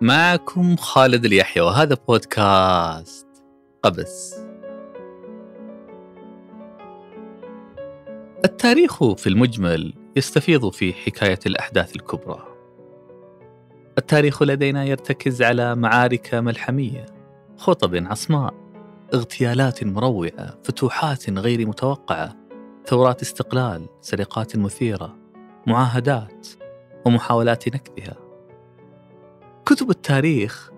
معكم خالد اليحيى وهذا بودكاست قبس. التاريخ في المجمل يستفيض في حكاية الأحداث الكبرى. التاريخ لدينا يرتكز على معارك ملحمية خطب عصماء اغتيالات مروعة فتوحات غير متوقعة ثورات استقلال سرقات مثيرة معاهدات ومحاولات نكبها كتب التاريخ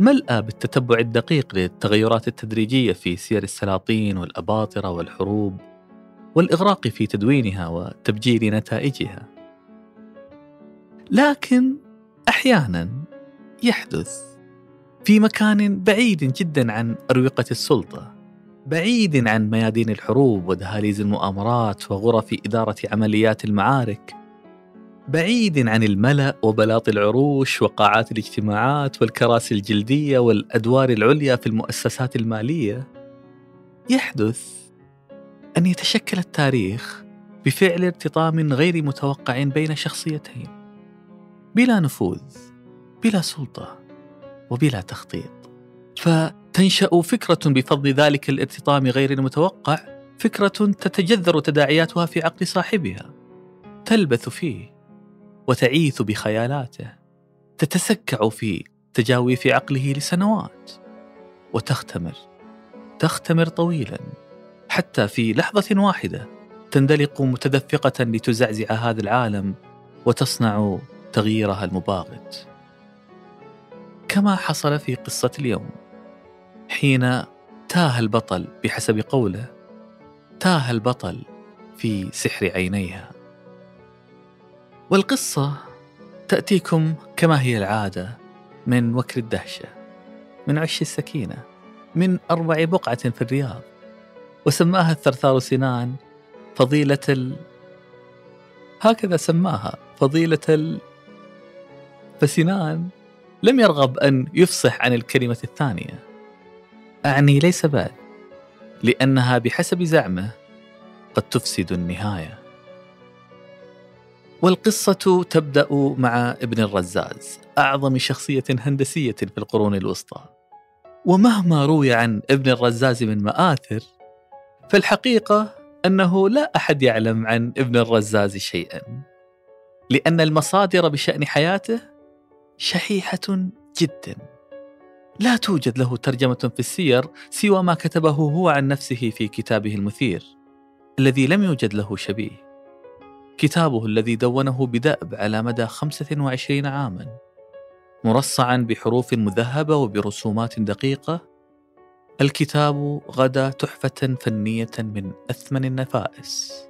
ملأى بالتتبع الدقيق للتغيرات التدريجية في سير السلاطين والأباطرة والحروب والإغراق في تدوينها وتبجيل نتائجها. لكن أحيانا يحدث في مكان بعيد جدا عن أروقة السلطة بعيد عن ميادين الحروب ودهاليز المؤامرات وغرف إدارة عمليات المعارك بعيد عن الملأ وبلاط العروش وقاعات الاجتماعات والكراسي الجلدية والأدوار العليا في المؤسسات المالية. يحدث أن يتشكل التاريخ بفعل ارتطام غير متوقع بين شخصيتين بلا نفوذ بلا سلطة وبلا تخطيط. فتنشأ فكرة بفضل ذلك الارتطام غير المتوقع فكرة تتجذر تداعياتها في عقل صاحبها تلبث فيه. وتعيث بخيالاته تتسكع في تجاويف عقله لسنوات وتختمر تختمر طويلا حتى في لحظة واحدة تندلق متدفقة لتزعزع هذا العالم وتصنع تغييرها المباغت. كما حصل في قصة اليوم حين تاه البطل بحسب قوله تاه البطل في سحر عينيها. والقصة تأتيكم كما هي العادة من وكر الدهشة من عش السكينة من أربع بقعة في الرياض وسماها الثرثار سنان فضيلة ال... هكذا سماها فضيلة ال... فسنان لم يرغب أن يفصح عن الكلمة الثانية. أعني ليس بعد لأنها بحسب زعمه قد تفسد النهاية. والقصة تبدأ مع ابن الرزاز أعظم شخصية هندسية في القرون الوسطى. ومهما روي عن ابن الرزاز من مآثر فالحقيقة أنه لا أحد يعلم عن ابن الرزاز شيئا. لأن المصادر بشأن حياته شحيحة جدا. لا توجد له ترجمة في السير سوى ما كتبه هو عن نفسه في كتابه المثير الذي لم يوجد له شبيه. كتابه الذي دونه بدأب على مدى 25 عاما مرصعا بحروف مذهبة وبرسومات دقيقة الكتاب غدا تحفة فنية من أثمن النفائس.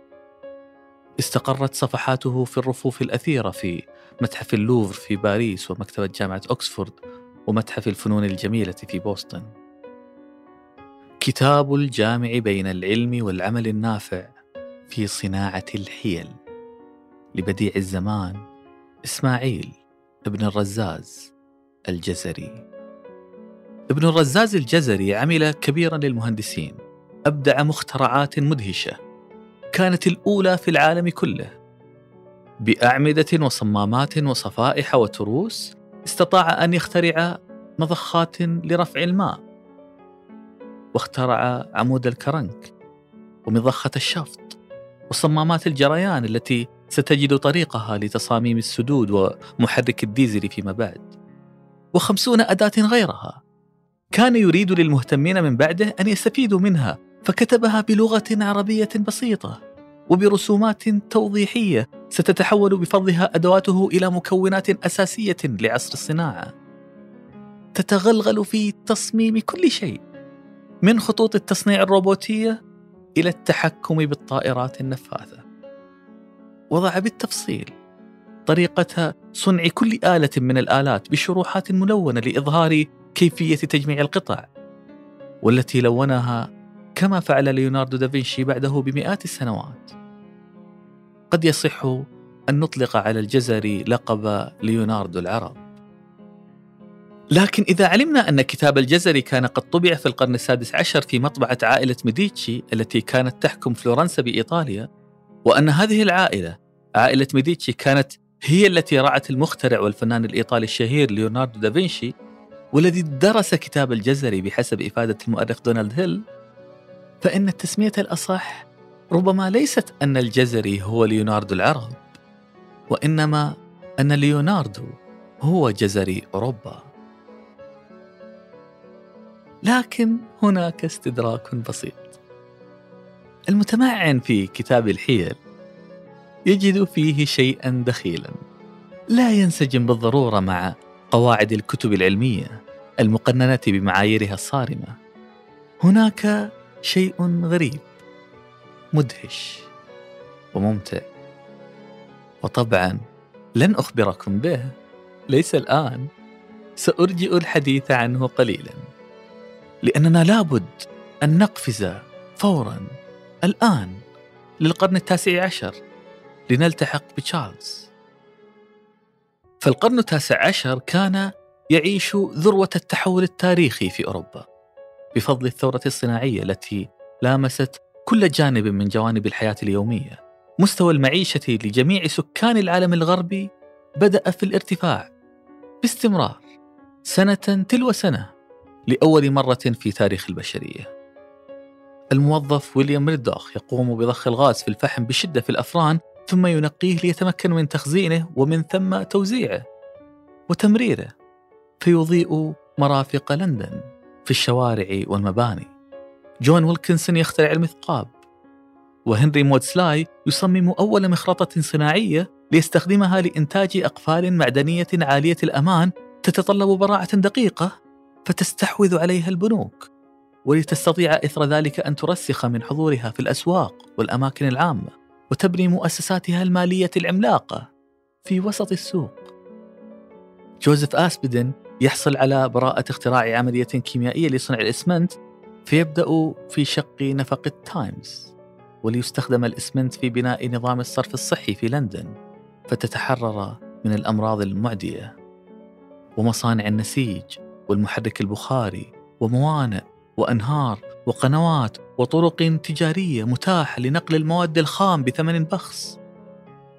استقرت صفحاته في الرفوف الأثيرة في متحف اللوفر في باريس ومكتبة جامعة أكسفورد ومتحف الفنون الجميلة في بوسطن. كتاب الجامع بين العلم والعمل النافع في صناعة الحيل لبديع الزمان إسماعيل ابن الرزاز الجزري. ابن الرزاز الجزري عمل كبيرا للمهندسين أبدع مخترعات مدهشة كانت الأولى في العالم كله بأعمدة وصمامات وصفائح وتروس استطاع أن يخترع مضخات لرفع الماء واخترع عمود الكرنك ومضخة الشفط وصمامات الجريان التي ستجد طريقها لتصاميم السدود ومحرك الديزل فيما بعد. وخمسون أداة غيرها. كان يريد للمهتمين من بعده أن يستفيدوا منها فكتبها بلغة عربية بسيطة. وبرسومات توضيحية ستتحول بفضلها أدواته إلى مكونات أساسية لعصر الصناعة. تتغلغل في تصميم كل شيء من خطوط التصنيع الروبوتية إلى التحكم بالطائرات النفاثه وضع بالتفصيل طريقه صنع كل آلة من الآلات بشروحات ملونة لإظهار كيفية تجميع القطع والتي لونها كما فعل ليوناردو دافنشي بعده بمئات السنوات. قد يصح أن نطلق على الجزري لقب ليوناردو العرب. لكن إذا علمنا أن كتاب الجزري كان قد طبع في القرن السادس عشر في مطبعة عائلة ميديتشي التي كانت تحكم فلورنسا بإيطاليا وأن هذه العائلة عائلة ميديتشي كانت هي التي رعت المخترع والفنان الإيطالي الشهير ليوناردو دافنشي والذي درس كتاب الجزري بحسب إفادة المؤرخ دونالد هيل. فإن التسمية الأصح ربما ليست أن الجزري هو ليوناردو العرب وإنما أن ليوناردو هو جزري أوروبا. لكن هناك استدراك بسيط. المتمعن في كتاب الحيل يجد فيه شيئا دخيلا. لا ينسجم بالضرورة مع قواعد الكتب العلمية المقننة بمعاييرها الصارمة. هناك شيء غريب مدهش وممتع. وطبعا لن أخبركم به ليس الآن. سأرجئ الحديث عنه قليلا لأننا لابد أن نقفز فورا. الآن للقرن التاسع عشر لنلتحق بتشارلز. فالقرن التاسع عشر كان يعيش ذروة التحول التاريخي في أوروبا بفضل الثورة الصناعية التي لامست كل جانب من جوانب الحياة اليومية. مستوى المعيشة لجميع سكان العالم الغربي بدأ في الارتفاع باستمرار سنة تلو سنة لأول مرة في تاريخ البشرية. الموظف ويليام ميردوخ يقوم بضخ الغاز في الفحم بشدة في الأفران ثم ينقيه ليتمكن من تخزينه ومن ثم توزيعه وتمريره فيضيء مرافق لندن في الشوارع والمباني. جون ويلكنسون يخترع المثقاب وهنري مودسلاي يصمم أول مخرطة صناعية ليستخدمها لإنتاج أقفال معدنية عالية الأمان تتطلب براعة دقيقة فتستحوذ عليها البنوك. ولتستطيع إثر ذلك أن ترسخ من حضورها في الأسواق والأماكن العامة وتبني مؤسساتها المالية العملاقة في وسط السوق. جوزيف آسبدن يحصل على براءة اختراع عملية كيميائية لصنع الإسمنت فيبدأ في شق نفق التايمز وليستخدم الإسمنت في بناء نظام الصرف الصحي في لندن فتتحرر من الأمراض المعدية ومصانع النسيج والمحرك البخاري وموانئ وأنهار وقنوات وطرق تجارية متاحة لنقل المواد الخام بثمن بخس.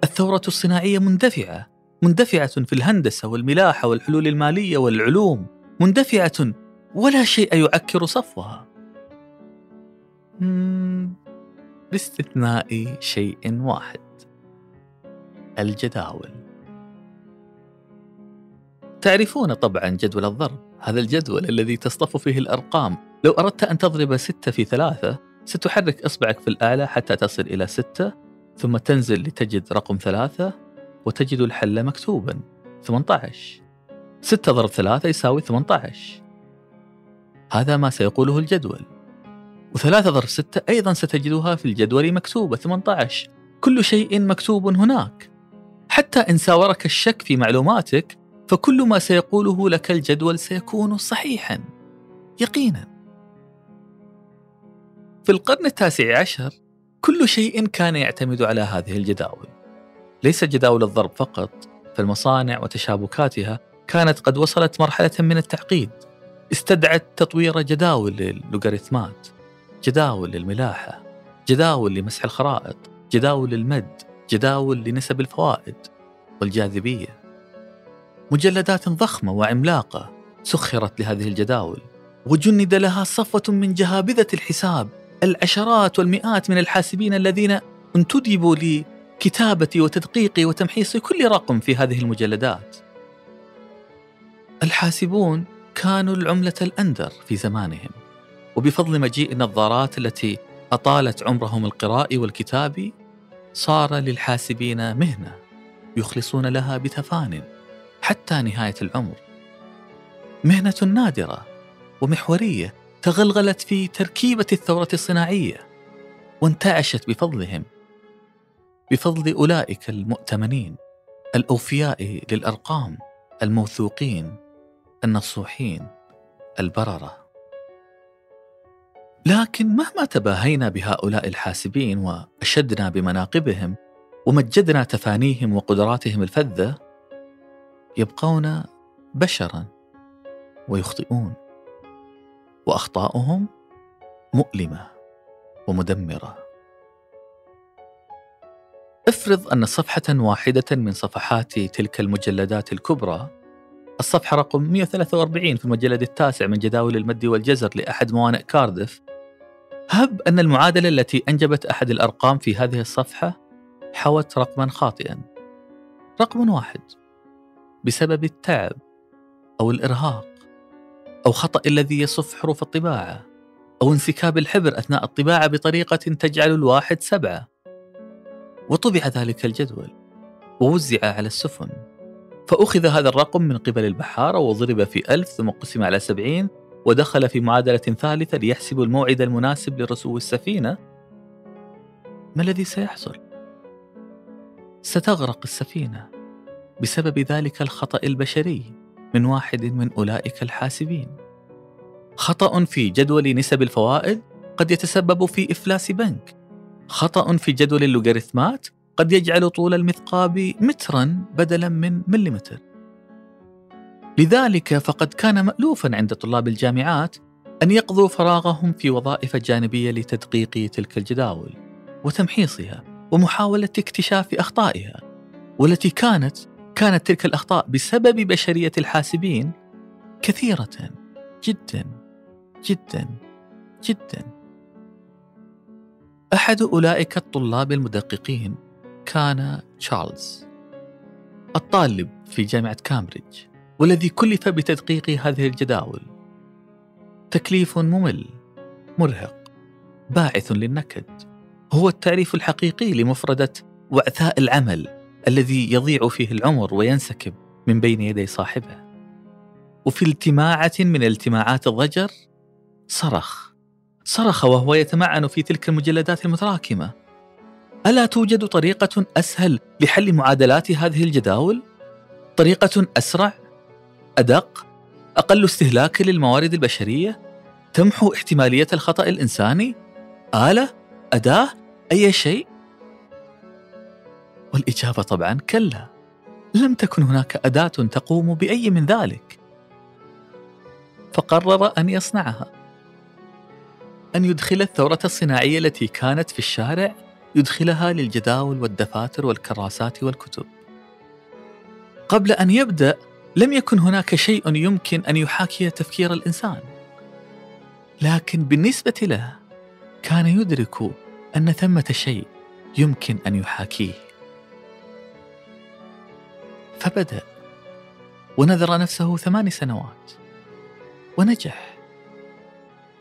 الثورة الصناعية مندفعة، مندفعة في الهندسة والملاحة والحلول المالية والعلوم، مندفعة ولا شيء يعكر صفوها. باستثناء شيء واحد. الجداول. تعرفون طبعا جدول الضرب، هذا الجدول الذي تصطف فيه الأرقام لو أردت أن تضرب ستة في ثلاثة ستحرك إصبعك في الأعلى حتى تصل إلى ستة ثم تنزل لتجد رقم ثلاثة وتجد الحل مكتوبا 18 ستة ضرب ثلاثة يساوي 18 هذا ما سيقوله الجدول. وثلاثة ضرب ستة أيضا ستجدها في الجدول مكتوبة 18 كل شيء مكتوب هناك. حتى إن ساورك الشك في معلوماتك فكل ما سيقوله لك الجدول سيكون صحيحا. يقينا. في القرن التاسع عشر كل شيء كان يعتمد على هذه الجداول. ليس جداول الضرب فقط فالمصانع وتشابكاتها كانت قد وصلت مرحلة من التعقيد. استدعت تطوير جداول للوغاريتمات جداول للملاحة جداول لمسح الخرائط جداول للمد جداول لنسب الفوائد والجاذبية. مجلدات ضخمة وعملاقة سخرت لهذه الجداول وجند لها صفوة من جهابذة الحساب. العشرات والمئات من الحاسبين الذين انتدبوا لكتابة وتدقيق وتمحيص كل رقم في هذه المجلدات. الحاسبون كانوا العملة الأندر في زمانهم، وبفضل مجيء النظارات التي أطالت عمرهم القراء والكتاب، صار للحاسبين مهنة يخلصون لها بتفان حتى نهاية العمر. مهنة نادرة ومحورية تغلغلت في تركيبة الثورة الصناعية وانتعشت بفضلهم بفضل أولئك المؤتمنين الأوفياء للأرقام الموثوقين النصوحين البررة. لكن مهما تباهينا بهؤلاء الحاسبين وأشدنا بمناقبهم ومجدنا تفانيهم وقدراتهم الفذة يبقون بشرا ويخطئون. وأخطاؤهم مؤلمة ومدمرة. افرض أن صفحة واحدة من صفحات تلك المجلدات الكبرى الصفحة رقم 143 في المجلد التاسع من جداول المد والجزر لأحد موانئ كاردف هب أن المعادلة التي أنجبت أحد الأرقام في هذه الصفحة حوت رقما خاطئا. رقم واحد بسبب التعب أو الإرهاق. أو خطأ الذي يصف حروف الطباعة أو انسكاب الحبر أثناء الطباعة بطريقة تجعل الواحد سبعة. وطبع ذلك الجدول ووزع على السفن. فأخذ هذا الرقم من قبل البحارة وضرب في ألف ثم قسم على سبعين ودخل في معادلة ثالثة ليحسب الموعد المناسب لرسو السفينة. ما الذي سيحصل؟ ستغرق السفينة بسبب ذلك الخطأ البشري. من واحد من أولئك الحاسبين. خطأ في جدول نسب الفوائد قد يتسبب في إفلاس بنك. خطأ في جدول اللوغاريتمات قد يجعل طول المثقاب مترا بدلا من مليمتر. لذلك فقد كان مألوفا عند طلاب الجامعات أن يقضوا فراغهم في وظائف جانبية لتدقيق تلك الجداول وتمحيصها ومحاولة اكتشاف أخطائها والتي كانت كانت تلك الأخطاء بسبب بشرية الحاسبين كثيرة جدا جدا جدا. أحد أولئك الطلاب المدققين كان تشارلز الطالب في جامعة كامبريدج والذي كلف بتدقيق هذه الجداول. تكليف ممل مرهق باعث للنكد. هو التعريف الحقيقي لمفردة وعثاء العمل. الذي يضيع فيه العمر وينسكب من بين يدي صاحبه وفي التماعة من التماعات الضجر صرخ صرخ وهو يتمعن في تلك المجلدات المتراكمة ألا توجد طريقة أسهل لحل معادلات هذه الجداول؟ طريقة أسرع؟ أدق؟ أقل استهلاكا للموارد البشرية؟ تمحو احتمالية الخطأ الإنساني؟ آلة؟ أداة؟ أي شيء؟ والإجابة طبعا كلا. لم تكن هناك أداة تقوم بأي من ذلك. فقرر أن يصنعها. أن يدخل الثورة الصناعية التي كانت في الشارع يدخلها للجداول والدفاتر والكراسات والكتب. قبل أن يبدأ لم يكن هناك شيء يمكن أن يحاكي تفكير الإنسان. لكن بالنسبة له كان يدرك أن ثمة شيء يمكن أن يحاكيه. فبدأ ونذر نفسه ثمان سنوات ونجح.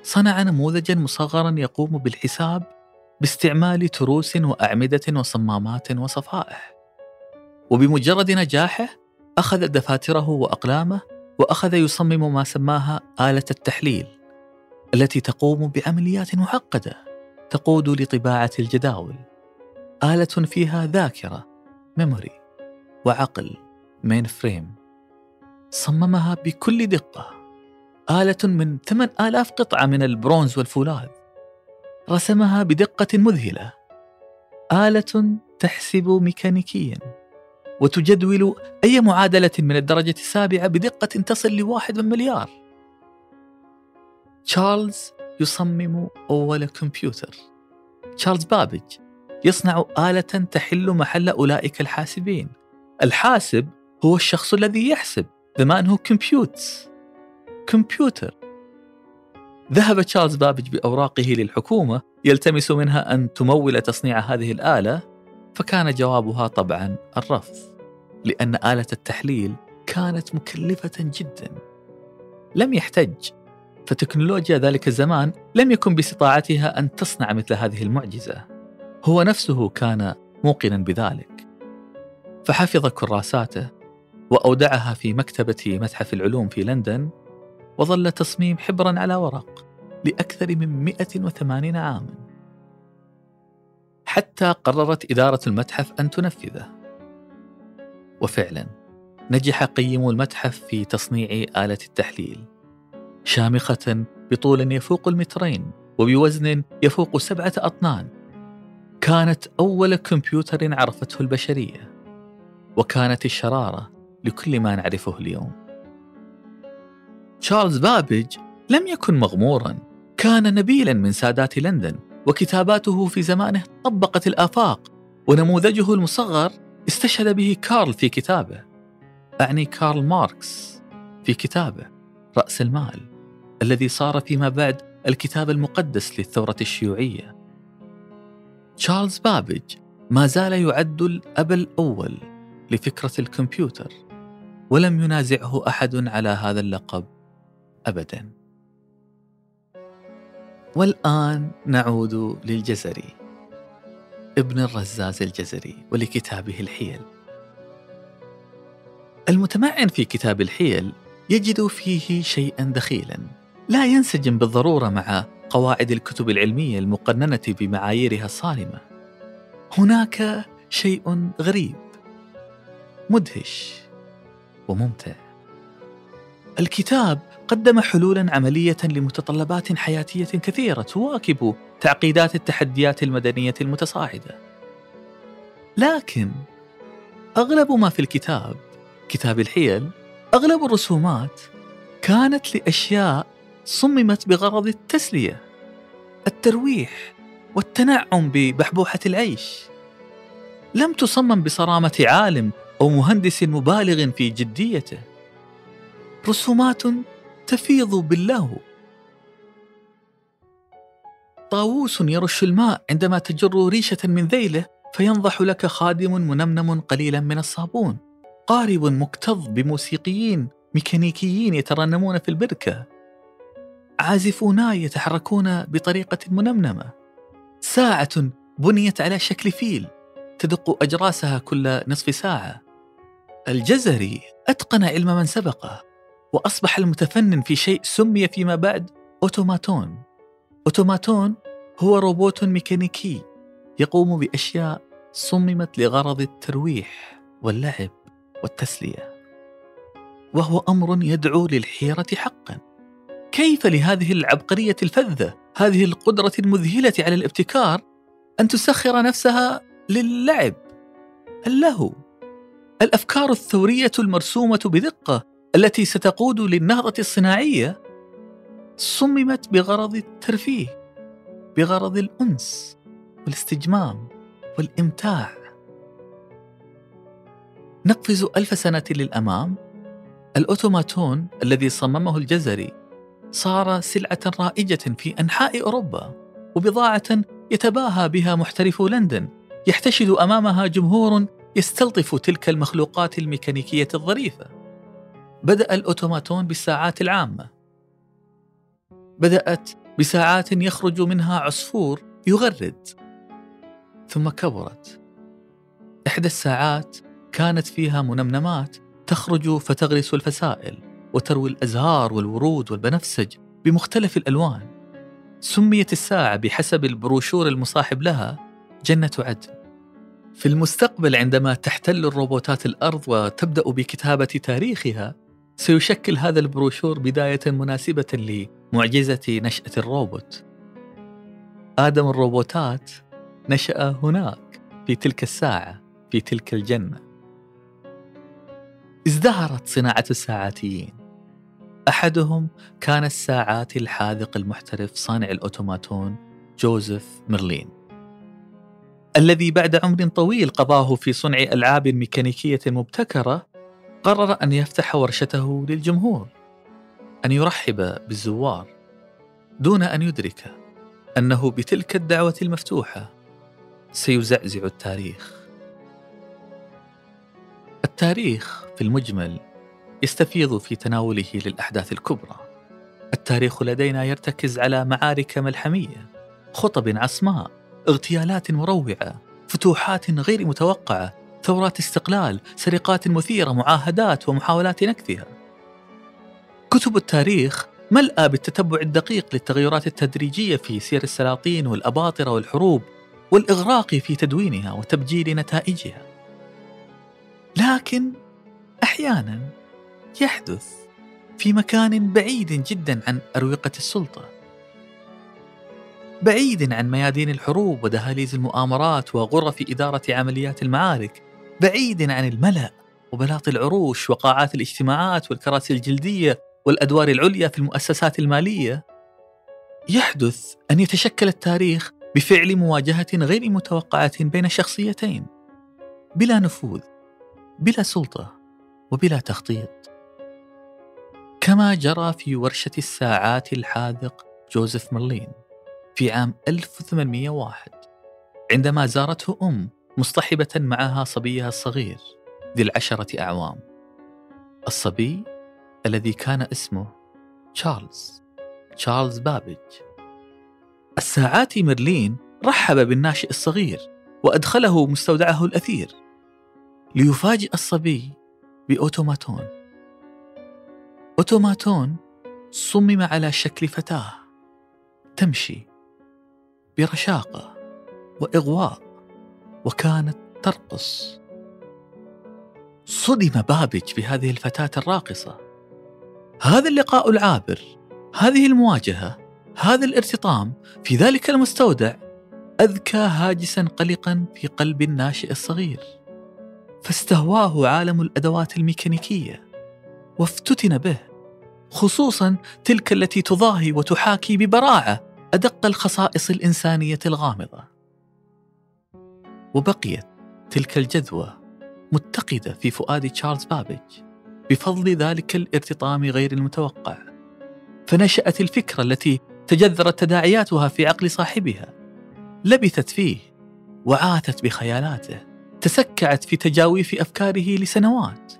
صنع نموذجا مصغرا يقوم بالحساب باستعمال تروس وأعمدة وصمامات وصفائح. وبمجرد نجاحه أخذ دفاتره وأقلامه وأخذ يصمم ما سماها آلة التحليل التي تقوم بعمليات معقدة تقود لطباعة الجداول. آلة فيها ذاكرة memory وعقل. mainframe صممها بكل دقة. آلة من 8000 قطعة من البرونز والفولاذ. رسمها بدقة مذهلة. آلة تحسب ميكانيكيا. وتجدول أي معادلة من الدرجة السابعة بدقة تصل لواحد من مليار. تشارلز يصمم أول كمبيوتر. تشارلز بابج يصنع آلة تحل محل أولئك الحاسبين. الحاسب هو الشخص الذي يحسب man who computes كمبيوتر. ذهب تشارلز بابج بأوراقه للحكومة يلتمس منها أن تمول تصنيع هذه الآلة فكان جوابها طبعا الرفض لأن آلة التحليل كانت مكلفة جدا. لم يحتج فتكنولوجيا ذلك الزمان لم يكن باستطاعتها أن تصنع مثل هذه المعجزة. هو نفسه كان موقنا بذلك. فحفظ كراساته وأودعها في مكتبة متحف العلوم في لندن وظل تصميم حبرا على ورق لأكثر من 180 عاما. حتى قررت إدارة المتحف أن تنفذه. وفعلا نجح قيم المتحف في تصنيع آلة التحليل شامخة بطول يفوق المترين وبوزن يفوق سبعة أطنان. كانت أول كمبيوتر عرفته البشرية وكانت الشرارة لكل ما نعرفه اليوم. تشارلز بابج لم يكن مغمورا. كان نبيلا من سادات لندن وكتاباته في زمانه طبقت الآفاق ونموذجه المصغر استشهد به كارل في كتابه. أعني كارل ماركس في كتابه رأس المال الذي صار فيما بعد الكتاب المقدس للثورة الشيوعية. تشارلز بابج ما زال يعد الأب الأول لفكرة الكمبيوتر. ولم ينازعه أحد على هذا اللقب. أبدا. والآن نعود للجزري. ابن الرزاز الجزري ولكتابه الحيل. المتمعن في كتاب الحيل يجد فيه شيئا دخيلا. لا ينسجم بالضرورة مع قواعد الكتب العلمية المقننة بمعاييرها الصارمة. هناك شيء غريب. مدهش. وممتع. الكتاب قدم حلولا عملية لمتطلبات حياتية كثيرة تواكب تعقيدات التحديات المدنية المتصاعدة. لكن أغلب ما في الكتاب كتاب الحيل أغلب الرسومات كانت لأشياء صممت بغرض التسلية الترويح والتنعم ببحبوحة العيش. لم تصمم بصرامة عالم أو مهندس مبالغ في جديته. رسومات تفيض باللهو طاووس يرش الماء عندما تجر ريشة من ذيله فينضح لك خادم منمنم قليلا من الصابون. قارب مكتظ بموسيقيين ميكانيكيين يترنمون في البركة. عازفوناي يتحركون بطريقة منمنمة. ساعة بنيت على شكل فيل تدق أجراسها كل نصف ساعة. الجزري أتقن علم من سبقه وأصبح المتفنن في شيء سمي فيما بعد أوتوماتون. أوتوماتون هو روبوت ميكانيكي يقوم بأشياء صممت لغرض الترويح واللعب والتسلية وهو أمر يدعو للحيرة حقا. كيف لهذه العبقرية الفذة هذه القدرة المذهلة على الابتكار أن تسخر نفسها للعب؟ اللهو الأفكار الثورية المرسومة بدقة التي ستقود للنهضة الصناعية صممت بغرض الترفيه بغرض الأنس والاستجمام والإمتاع. نقفز ألف سنة للأمام. الأوتوماتون الذي صممه الجزري صار سلعة رائجة في أنحاء أوروبا وبضاعة يتباهى بها محترفو لندن يحتشد أمامها جمهور يستلطف تلك المخلوقات الميكانيكية الظريفة. بدأ الأوتوماتون بالساعات العامة. بدأت بساعات يخرج منها عصفور يغرد. ثم كبرت. إحدى الساعات كانت فيها منمنمات تخرج فتغرس الفسائل وتروي الأزهار والورود والبنفسج بمختلف الألوان. سميت الساعة بحسب البروشور المصاحب لها جنة عدن. في المستقبل عندما تحتل الروبوتات الأرض وتبدأ بكتابة تاريخها سيشكل هذا البروشور بداية مناسبة لمعجزة نشأة الروبوت. آدم الروبوتات نشأ هناك في تلك الساعة في تلك الجنة. ازدهرت صناعة الساعاتيين. أحدهم كان الساعات الحاذق المحترف صانع الأوتوماتون جوزيف ميرلين. الذي بعد عمر طويل قضاه في صنع ألعاب ميكانيكية مبتكرة قرر أن يفتح ورشته للجمهور أن يرحب بالزوار دون أن يدرك أنه بتلك الدعوة المفتوحة سيزعزع التاريخ. التاريخ في المجمل يستفيض في تناوله للأحداث الكبرى. التاريخ لدينا يرتكز على معارك ملحمية خطب عصماء اغتيالات مروعة فتوحات غير متوقعة ثورات استقلال سرقات مثيرة معاهدات ومحاولات نكثها. كتب التاريخ ملأى بالتتبع الدقيق للتغيرات التدريجية في سير السلاطين والأباطرة والحروب والإغراق في تدوينها وتبجيل نتائجها. لكن أحيانا يحدث في مكان بعيد جدا عن أروقة السلطة. بعيد عن ميادين الحروب ودهاليز المؤامرات وغرف إدارة عمليات المعارك بعيد عن الملأ وبلاط العروش وقاعات الاجتماعات والكراسي الجلدية والأدوار العليا في المؤسسات المالية. يحدث أن يتشكل التاريخ بفعل مواجهة غير متوقعة بين شخصيتين بلا نفوذ بلا سلطة وبلا تخطيط. كما جرى في ورشة الساعات الحاذق جوزيف مرلين في عام 1801 عندما زارته أم مصطحبة معها صبيها الصغير ذي العشرة أعوام. الصبي الذي كان اسمه تشارلز تشارلز بابج. الساعاتي ميرلين رحب بالناشئ الصغير وأدخله مستودعه الأثير ليفاجئ الصبي ب automaton. automaton صمم على شكل فتاة تمشي برشاقة وإغواء وكانت ترقص. صدم بابج بهذه الفتاة الراقصة. هذا اللقاء العابر هذه المواجهة هذا الارتطام في ذلك المستودع أذكى هاجسا قلقا في قلب الناشئ الصغير. فاستهواه عالم الأدوات الميكانيكية وافتتن به خصوصا تلك التي تضاهي وتحاكي ببراعة أدق الخصائص الإنسانية الغامضة وبقيت تلك الجذوة متقدة في فؤاد تشارلز بابج بفضل ذلك الارتطام غير المتوقع فنشأت الفكرة التي تجذرت تداعياتها في عقل صاحبها لبثت فيه وعاثت بخيالاته تسكعت في تجاويف أفكاره لسنوات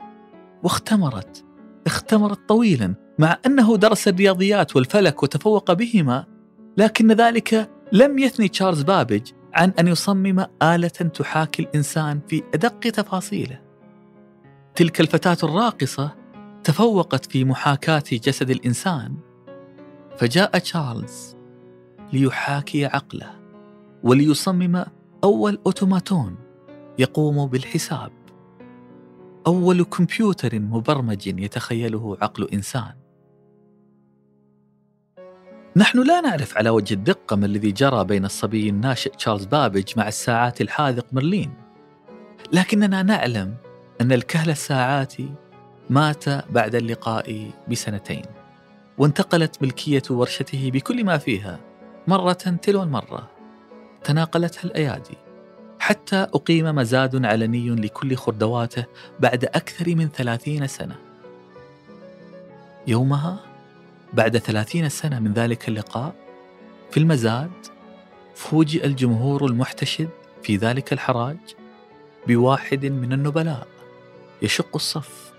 واختمرت اختمرت طويلا مع أنه درس الرياضيات والفلك وتفوق بهما لكن ذلك لم يثني تشارلز بابج عن أن يصمم آلة تحاكي الإنسان في أدق تفاصيله. تلك الفتاة الراقصة تفوقت في محاكاة جسد الإنسان فجاء تشارلز ليحاكي عقله وليصمم أول أوتوماتون يقوم بالحساب. أول كمبيوتر مبرمج يتخيله عقل إنسان. نحن لا نعرف على وجه الدقه ما الذي جرى بين الصبي الناشئ تشارلز بابج مع الساعات الحاذق مرلين. لكننا نعلم أن الكهل الساعاتي مات بعد اللقاء بسنتين وانتقلت ملكية ورشته بكل ما فيها مرة تلو المرة. تناقلتها الأيادي. حتى أقيم مزاد علني لكل خردواته بعد أكثر من ثلاثين سنة. يومها بعد ثلاثين سنة من ذلك اللقاء في المزاد فوجئ الجمهور المحتشد في ذلك الحراج بواحد من النبلاء يشق الصف.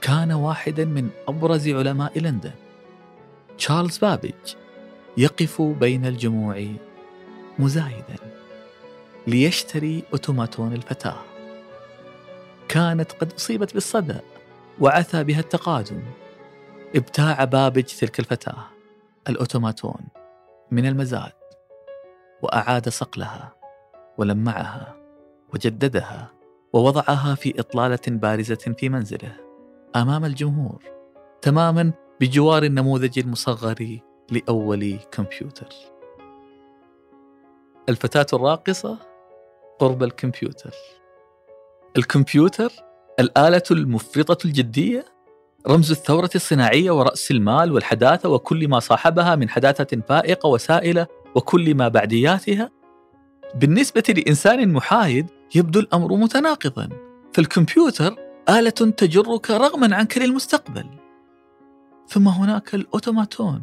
كان واحدا من أبرز علماء لندن تشارلز بابج يقف بين الجموع مزايدا ليشتري أوتوماتون الفتاة. كانت قد أصيبت بالصدأ وعثى بها التقادم. ابتاع بابج تلك الفتاة الأوتوماتون من المزاد وأعاد صقلها ولمعها وجددها ووضعها في إطلالة بارزة في منزله أمام الجمهور تماما بجوار النموذج المصغر لأول كمبيوتر. الفتاة الراقصة قرب الكمبيوتر. الكمبيوتر الآلة المفرطة الجدية رمز الثورة الصناعية ورأس المال والحداثة وكل ما صاحبها من حداثة فائقة وسائلة وكل ما بعدياتها. بالنسبة لإنسان محايد يبدو الأمر متناقضا. فالكمبيوتر آلة تجرك رغما عنك للمستقبل. ثم هناك الأوتوماتون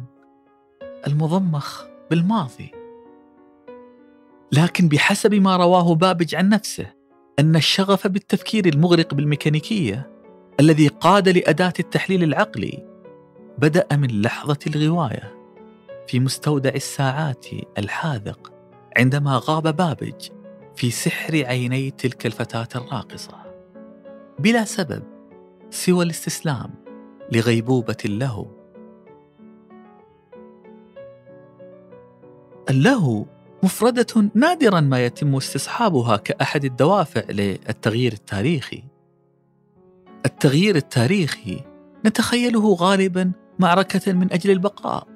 المضمخ بالماضي. لكن بحسب ما رواه بابج عن نفسه أن الشغف بالتفكير المغرق بالميكانيكية الذي قاد لأداة التحليل العقلي بدأ من لحظة الغواية في مستودع الساعات الحاذق عندما غاب بابج في سحر عيني تلك الفتاة الراقصة بلا سبب سوى الاستسلام لغيبوبة له اللهو مفردة نادرا ما يتم استصحابها كأحد الدوافع للتغيير التاريخي. التغيير التاريخي نتخيله غالبا معركة من أجل البقاء،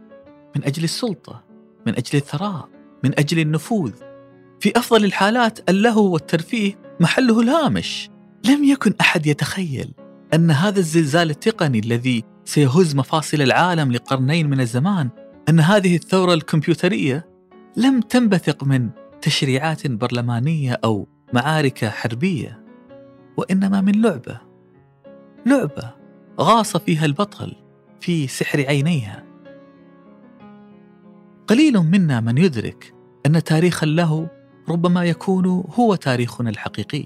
من أجل السلطة، من أجل الثراء، من أجل النفوذ. في أفضل الحالات اللهو والترفيه محله الهامش. لم يكن أحد يتخيل أن هذا الزلزال التقني الذي سيهز مفاصل العالم لقرنين من الزمان أن هذه الثورة الكمبيوترية لم تنبثق من تشريعات برلمانية أو معارك حربية وإنما من لعبة لعبة غاص فيها البطل في سحر عينيها. قليل منا من يدرك أن تاريخا له ربما يكون هو تاريخنا الحقيقي.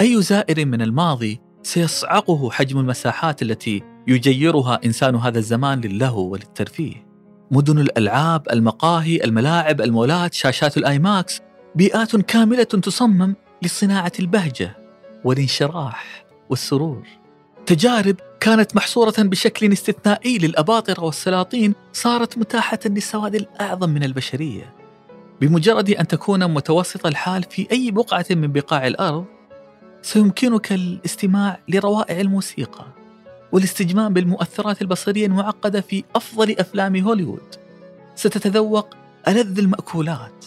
أي زائر من الماضي سيصعقه حجم المساحات التي يجيرها إنسان هذا الزمان للهو وللترفيه. مدن الألعاب المقاهي الملاعب المولات شاشات الآيماكس بيئات كاملة تصمم لصناعة البهجة والانشراح والسرور. تجارب كانت محصورة بشكل استثنائي للأباطرة والسلاطين صارت متاحة للسواد الأعظم من البشرية بمجرد أن تكون متوسط الحال في أي بقعة من بقاع الأرض سيمكنك الاستماع لروائع الموسيقى والاستجمام بالمؤثرات البصرية المعقدة في أفضل أفلام هوليوود ستتذوق ألذ المأكولات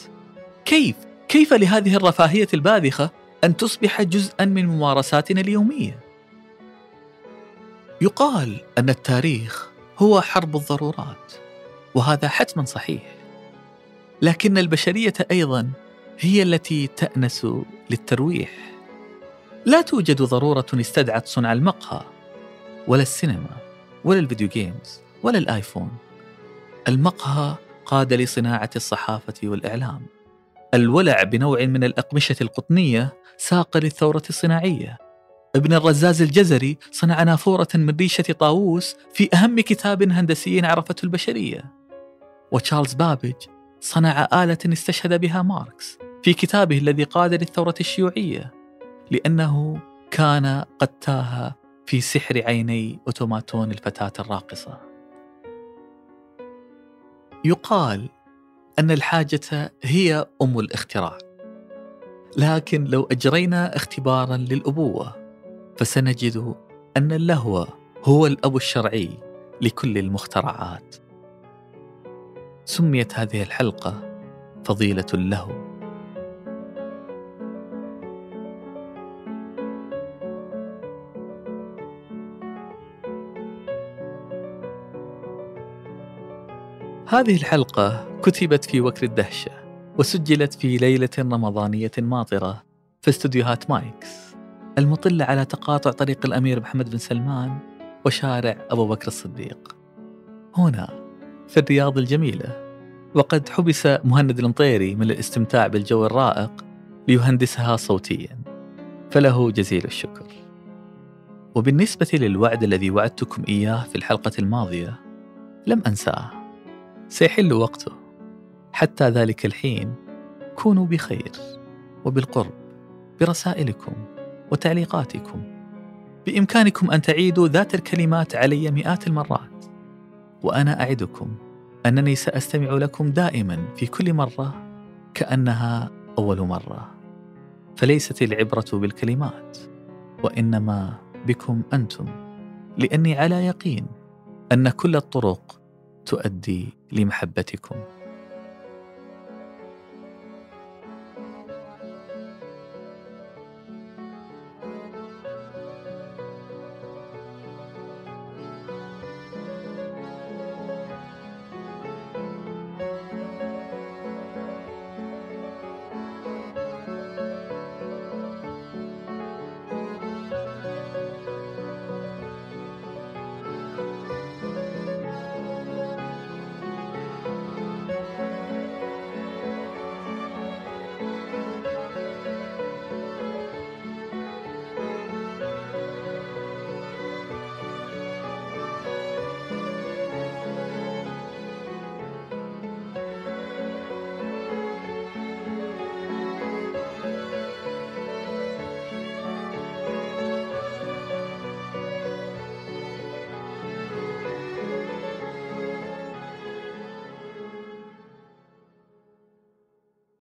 كيف؟ كيف لهذه الرفاهية الباذخة أن تصبح جزءا من ممارساتنا اليومية؟ يقال أن التاريخ هو حرب الضرورات وهذا حتما صحيح. لكن البشرية أيضا هي التي تأنس للترويح. لا توجد ضرورة استدعت صنع المقهى ولا السينما ولا ال video games ولا الآيفون. المقهى قاد لصناعة الصحافة والإعلام. الولع بنوع من الأقمشة القطنية ساق للثورة الصناعية. ابن الرزاز الجزري صنع نافورة من ريشة طاووس في أهم كتاب هندسي عرفته البشرية. وتشارلز بابج صنع آلة استشهد بها ماركس في كتابه الذي قاد للثورة الشيوعية لأنه كان قد تاه في سحر عيني أوتوماتون الفتاة الراقصة. يقال أن الحاجة هي أم الاختراع لكن لو أجرينا اختبارا للأبوة فسنجد أن اللهو هو الأب الشرعي لكل المخترعات. سميت هذه الحلقة فضيلة اللهو. هذه الحلقة كتبت في وكر الدهشة وسجلت في ليلة رمضانية ماطرة في استديوهات مايكس المطلة على تقاطع طريق الأمير محمد بن سلمان وشارع أبو بكر الصديق. هنا في الرياض الجميلة وقد حبس مهند المطيري من الاستمتاع بالجو الرائق ليهندسها صوتيا فله جزيل الشكر. وبالنسبة للوعد الذي وعدتكم إياه في الحلقة الماضية لم أنساه. سيحل وقته. حتى ذلك الحين كونوا بخير وبالقرب برسائلكم. وتعليقاتكم. بإمكانكم أن تعيدوا ذات الكلمات علي مئات المرات. وأنا أعدكم أنني سأستمع لكم دائما في كل مرة كأنها أول مرة. فليست العبرة بالكلمات وإنما بكم أنتم لأني على يقين أن كل الطرق تؤدي لمحبتكم.